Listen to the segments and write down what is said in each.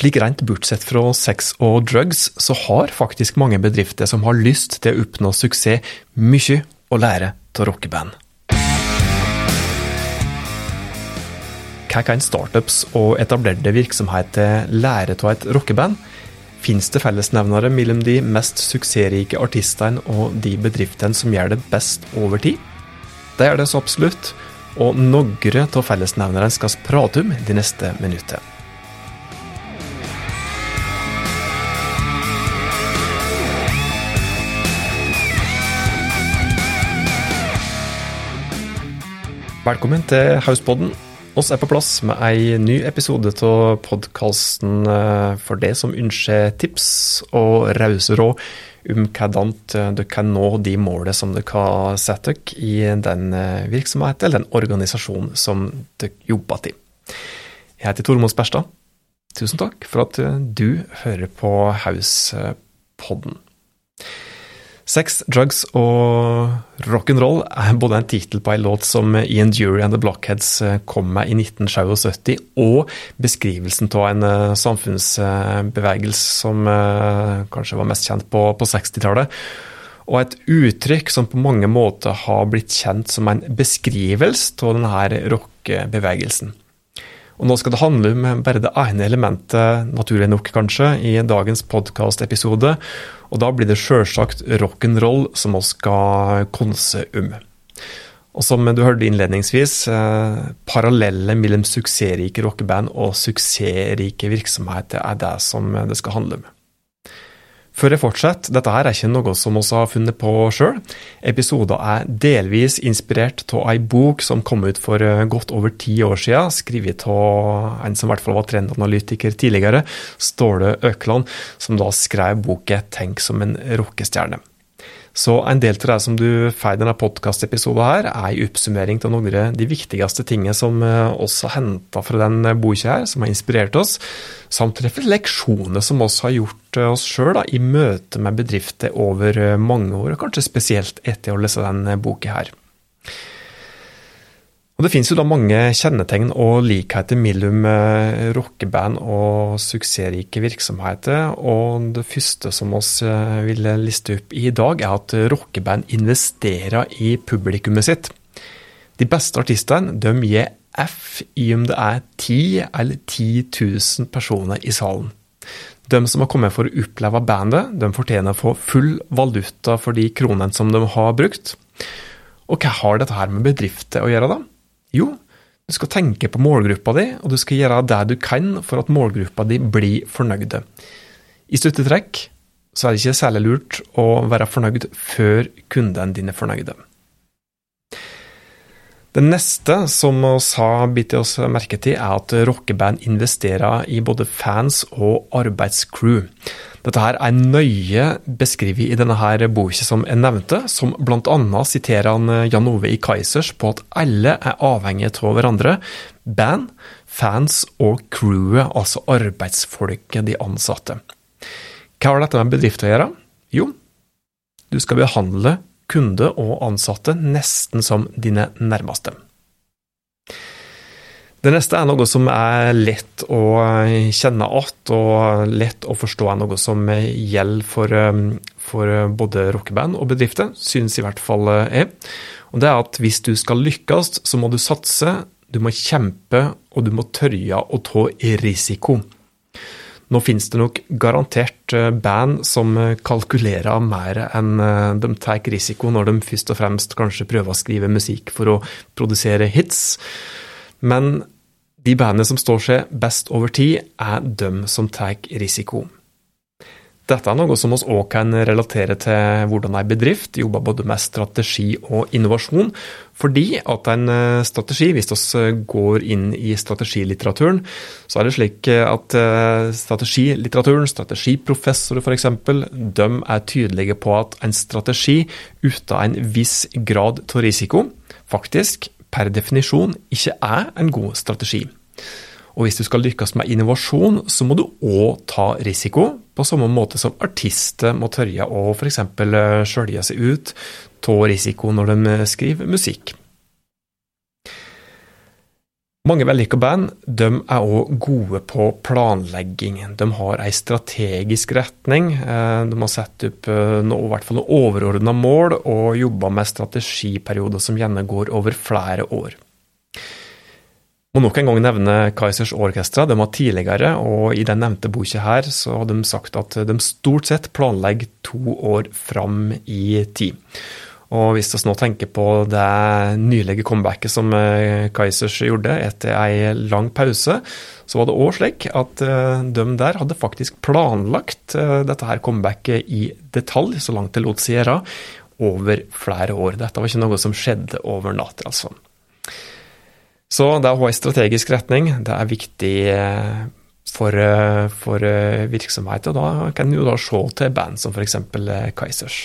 Slik rent bortsett fra sex og drugs, så har faktisk mange bedrifter som har lyst til å oppnå suksess, mye å lære av rockeband. Hva kan startups og etablerte virksomheter lære av et rockeband? Fins det fellesnevnere mellom de mest suksessrike artistene og de bedriftene som gjør det best over tid? Det er det så absolutt, og noen av fellesnevnerne skal vi prate om de neste minuttene. Velkommen til Hauspodden. Oss er på plass med ei ny episode av podkasten eh, for det som ønsker tips og rause råd om hvordan du kan nå de målene som du kan sette dere i den eh, virksomheten eller den organisasjonen som dere jobber til. Jeg heter Tormod Sperstad. Tusen takk for at du hører på Hauspodden. Sex, drugs og rock'n'roll er både en tittel på en låt som Ian Dury and The Blockheads eh, kom med i 1977, og beskrivelsen av en eh, samfunnsbevegelse som eh, kanskje var mest kjent på, på 60-tallet. Og et uttrykk som på mange måter har blitt kjent som en beskrivelse av denne rockebevegelsen. Og nå skal det handle om bare det ene elementet, naturlig nok kanskje, i dagens podkastepisode. Og da blir det sjølsagt rock'n'roll som vi skal konse om. Og som du hørte innledningsvis, eh, mellom suksessrike rockeband og suksessrike virksomheter er det som det skal handle om. Før jeg fortsetter, dette her er ikke noe som vi har funnet på sjøl. Episoden er delvis inspirert av ei bok som kom ut for eh, godt over ti år siden, skrevet av en som i hvert fall var trendanalytiker tidligere, Ståle Økland, som da skrev boka 'Tenk som en rockestjerne'. Så en del av det som du får i denne podkastepisoden her, er en oppsummering av noen av de viktigste tingene som eh, oss har henta fra den boka her, som har inspirert oss, samt refleksjoner som oss har gjort eh, oss sjøl i møte med bedrifter over eh, mange år, og kanskje spesielt etter å lese den boka her. Og Det finnes jo da mange kjennetegn og likheter mellom eh, rockeband og suksessrike virksomheter. og Det første som vi eh, vil liste opp i dag, er at rockeband investerer i publikummet sitt. De beste artistene de gir F i om det er 10 eller 10 000 personer i salen. De som har kommet for å oppleve bandet, de fortjener å få full valuta for de kronene som de har brukt. Og hva har dette her med bedrifter å gjøre, da? Jo, du skal tenke på målgruppa di, og du skal gjøre det du kan for at målgruppa di blir fornøyde. I sluttetrekk så er det ikke særlig lurt å være fornøyd før kundene dine er fornøyde. Det neste som vi har bitt oss merke til, er at rockeband investerer i både fans og arbeidscrew. Dette her er nøye beskrevet i denne her boka som jeg nevnte, som bl.a. siterer han eh, Jan Ove i Kaizers på at alle er avhengige av hverandre. Band, fans og crewet, altså arbeidsfolket, de ansatte. Hva har dette med bedrift å gjøre? Jo, du skal behandle kunde og ansatte nesten som dine nærmeste. Det neste er noe som er lett å kjenne igjen, og lett å forstå er noe som gjelder for, for både rockeband og bedrifter, synes i hvert fall jeg. Og det er at hvis du skal lykkes, så må du satse, du må kjempe, og du må tørre å ta risiko. Nå finnes det nok garantert band som kalkulerer mer enn de tar risiko når de først og fremst kanskje prøver å skrive musikk for å produsere hits. Men de bandene som står seg best over tid, er dem som tar risiko. Dette er noe som oss òg kan relatere til hvordan en bedrift jobber både med strategi og innovasjon. Fordi at en eh, strategi, hvis vi går inn i strategilitteraturen, så er det slik at eh, strategilitteraturen, strategiprofessorer f.eks., de er tydelige på at en strategi uten en viss grad av risiko faktisk per definisjon ikke er en god strategi. Og hvis du skal lykkes med innovasjon, så må du òg ta risiko, på samme måte som artister må tørre å f.eks. Eh, skjølge seg ut av risiko når de skriver musikk. Mange vellykka band de er òg gode på planlegging. De har ei strategisk retning. Eh, de har satt opp eh, noe, hvert fall noen overordna mål og jobba med strategiperioder som gjerne går over flere år. Må nok en gang nevne Kaizers Orkestra. De har tidligere, og i den nevnte boka her, så har de sagt at de stort sett planlegger to år fram i tid. Og hvis vi nå tenker på det nylige comebacket som eh, Kaizers gjorde etter ei lang pause, så var det òg slik at eh, de der hadde faktisk planlagt eh, dette her comebacket i detalj, så langt det lot seg gjøre, over flere år. Dette var ikke noe som skjedde over natt, altså. Så det å ha en strategisk retning, det er viktig for, for virksomheten. da kan jo da se til band som f.eks. Kaizers.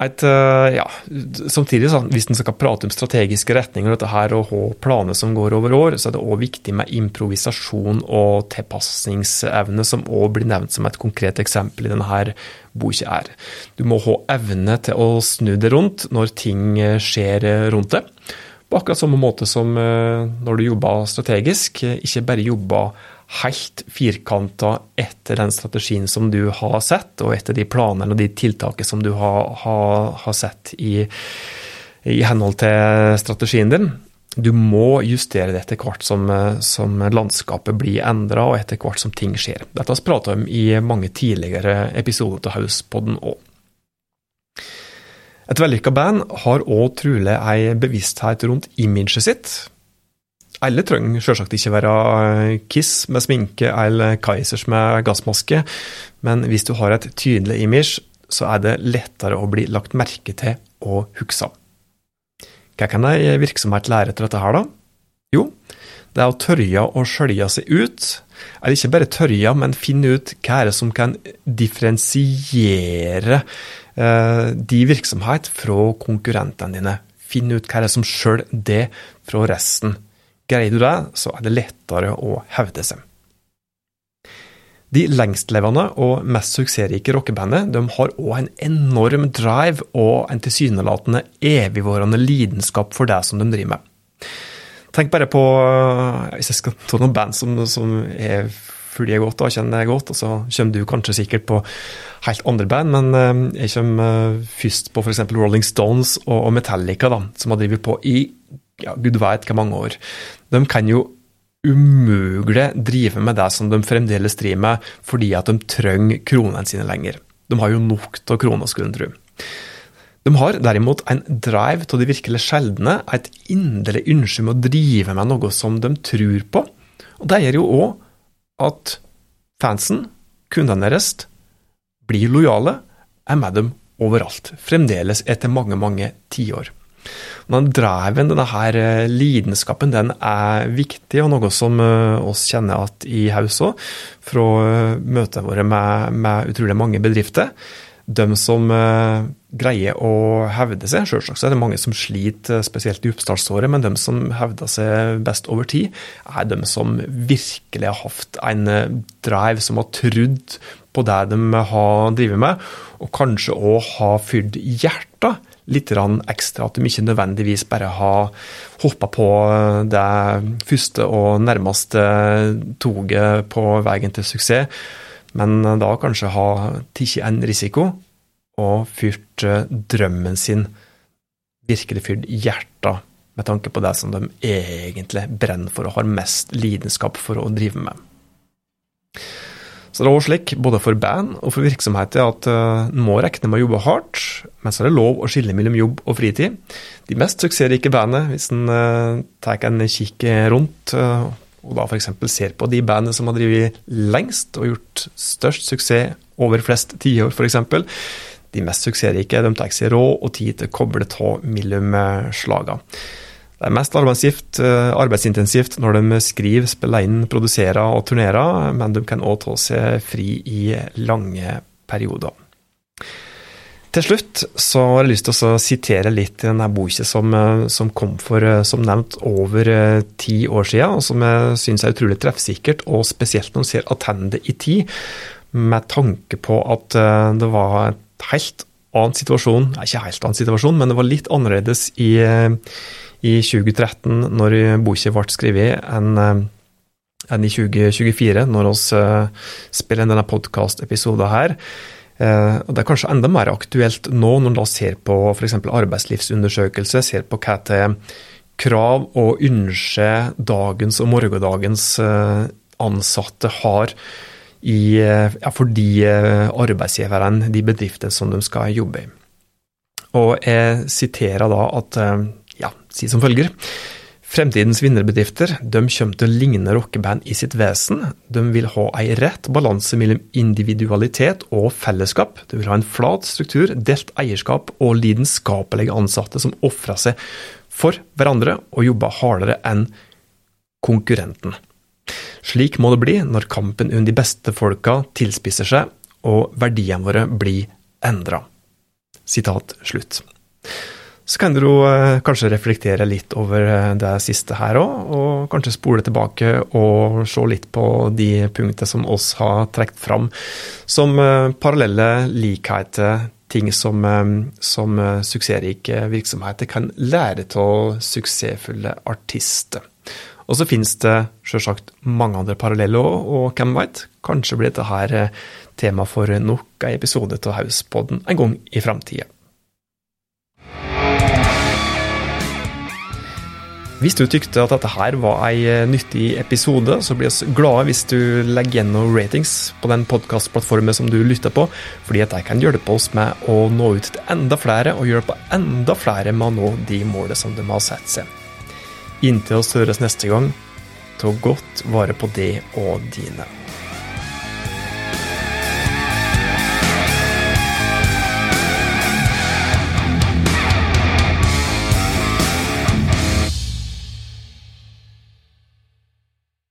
Et, ja, samtidig, hvis en skal prate om strategiske retninger dette her, og ha planer som går over år, så er det òg viktig med improvisasjon og tilpasningsevne, som òg blir nevnt som et konkret eksempel i denne boka. her. Du må ha evne til å snu det rundt når ting skjer rundt det. På akkurat samme måte som eh, når du jobber strategisk, eh, ikke bare jobber helt firkanta etter den strategien som du har sett, og etter de planene og de tiltakene som du har, har, har sett i, i, henhold til strategien din. Du må justere det etter hvert som, som landskapet blir endra, og etter hvert som ting skjer. Dette har vi prata om i mange tidligere episoder av Hauspodden òg. Et vellykka band har òg trolig ei bevissthet rundt imaget sitt. Alle trenger selvsagt ikke være Kiss med sminke eller Kaizers med gassmaske, men hvis du har et tydelig image, så er det lettere å bli lagt merke til og huska. Hva kan ei virksomhet lære til dette her, da? Jo, det er å tørre å skjølge seg ut. Eller ikke bare tørre, men finne ut hva er det som kan differensiere Eh, de virksomhet fra konkurrentene dine. Finn ut hva er det som skiller det fra resten. Greier du det, så er det lettere å hevde seg. De lengstlevende og mest suksessrike rockebandene de har òg en enorm drive og en tilsynelatende evigvarende lidenskap for det som de driver med. Tenk bare på Hvis jeg skal ta noen band som, som er følger godt og kjenner godt. Og så kommer du kanskje sikkert på helt andre band, men eh, jeg kommer eh, først på f.eks. Rolling Stones og Metallica, da, som har drevet på i ja, gud veit hvor mange år. De kan jo umulig drive med det som de fremdeles driver med, fordi at de trenger kronene sine lenger. De har jo nok av kroner, skulle en tro. De har derimot en drive til de virkelig sjeldne, et inderlig ønske om å drive med noe som de tror på. Og det gjør jo òg at fansen, kundene deres, blir lojale, er med dem overalt. Fremdeles etter mange, mange tiår. Den dreven, denne her eh, lidenskapen, den er viktig, og noe som eh, oss kjenner at i Haus òg, fra eh, møtene våre med, med utrolig mange bedrifter. De som greier å hevde seg Selvsagt er det mange som sliter, spesielt i oppstartsåret, men de som hevder seg best over tid, er de som virkelig har hatt en drive, som har trodd på det de har drevet med, og kanskje òg har fylt hjertet litt ekstra. At de ikke nødvendigvis bare har hoppa på eh, det første og nærmeste toget på veien til suksess men da kanskje ha tatt en risiko og fyrt eh, drømmen sin, virkelig fyrt hjertet med tanke på det som de egentlig brenner for og har mest lidenskap for å drive med. Så det er også slik, både for band og for virksomheter, at en uh, må regne med å jobbe hardt, men så er det lov å skille mellom jobb og fritid. De mest suksessrike bandene, hvis en uh, tar en kikk rundt, uh, og da f.eks. ser på de bandene som har drevet lengst og gjort størst suksess over flest tiår, f.eks. De mest suksessrike de tar seg råd og tid til å koble av mellom slagene. Det er mest eh, arbeidsintensivt når de skriver, spiller inn, produserer og turnerer, men de kan òg ta seg fri i lange perioder. Til slutt så har jeg lyst til å sitere litt i denne boka som, eh, som, kom for, eh, som nevnt, over ti år siden, og som jeg syns er utrolig treffsikkert, og spesielt når man ser attende i tid, med tanke på at det var et helt annen situasjon, ikke helt annen situasjon, men det var litt annerledes i, i 2013, når boka ble skrevet, enn enn i 2024, når vi spiller inn denne podkastepisoden her. Og Det er kanskje enda mer aktuelt nå, når man ser på f.eks. arbeidslivsundersøkelse, ser på hva til krav og ønsker dagens og morgendagens ansatte har i, ja, for de arbeidsgiverne, de bedriftene som de skal jobbe i. Og jeg siterer da at si som følger. Fremtidens vinnerbedrifter de kommer til å ligne rockeband i sitt vesen. De vil ha en rett balanse mellom individualitet og fellesskap. De vil ha en flat struktur, delt eierskap og lidenskapelige ansatte som ofrer seg for hverandre og jobber hardere enn konkurrenten. Slik må det bli når kampen under de beste folka tilspisser seg og verdiene våre blir endra. Sitat slutt. Så kan du eh, kanskje reflektere litt over eh, det siste her òg, og kanskje spole tilbake og se litt på de punktene som oss har trukket fram som eh, parallelle likheter, ting som, som suksessrike virksomheter kan lære av suksessfulle artister. Og så finnes det selvsagt mange andre paralleller òg, og hvem veit, kanskje blir dette her tema for nok en episode av Hauspodden en gang i framtida. Hvis du tykte at dette her var ei eh, nyttig episode, så blir vi glade hvis du legger igjen noen ratings på den podkastplattformen som du lytter på, fordi at det kan hjelpe oss med å nå ut til enda flere, og hjelpe enda flere med å nå de målene som de har satt seg. Inntil oss høres neste gang, ta godt vare på det og dine.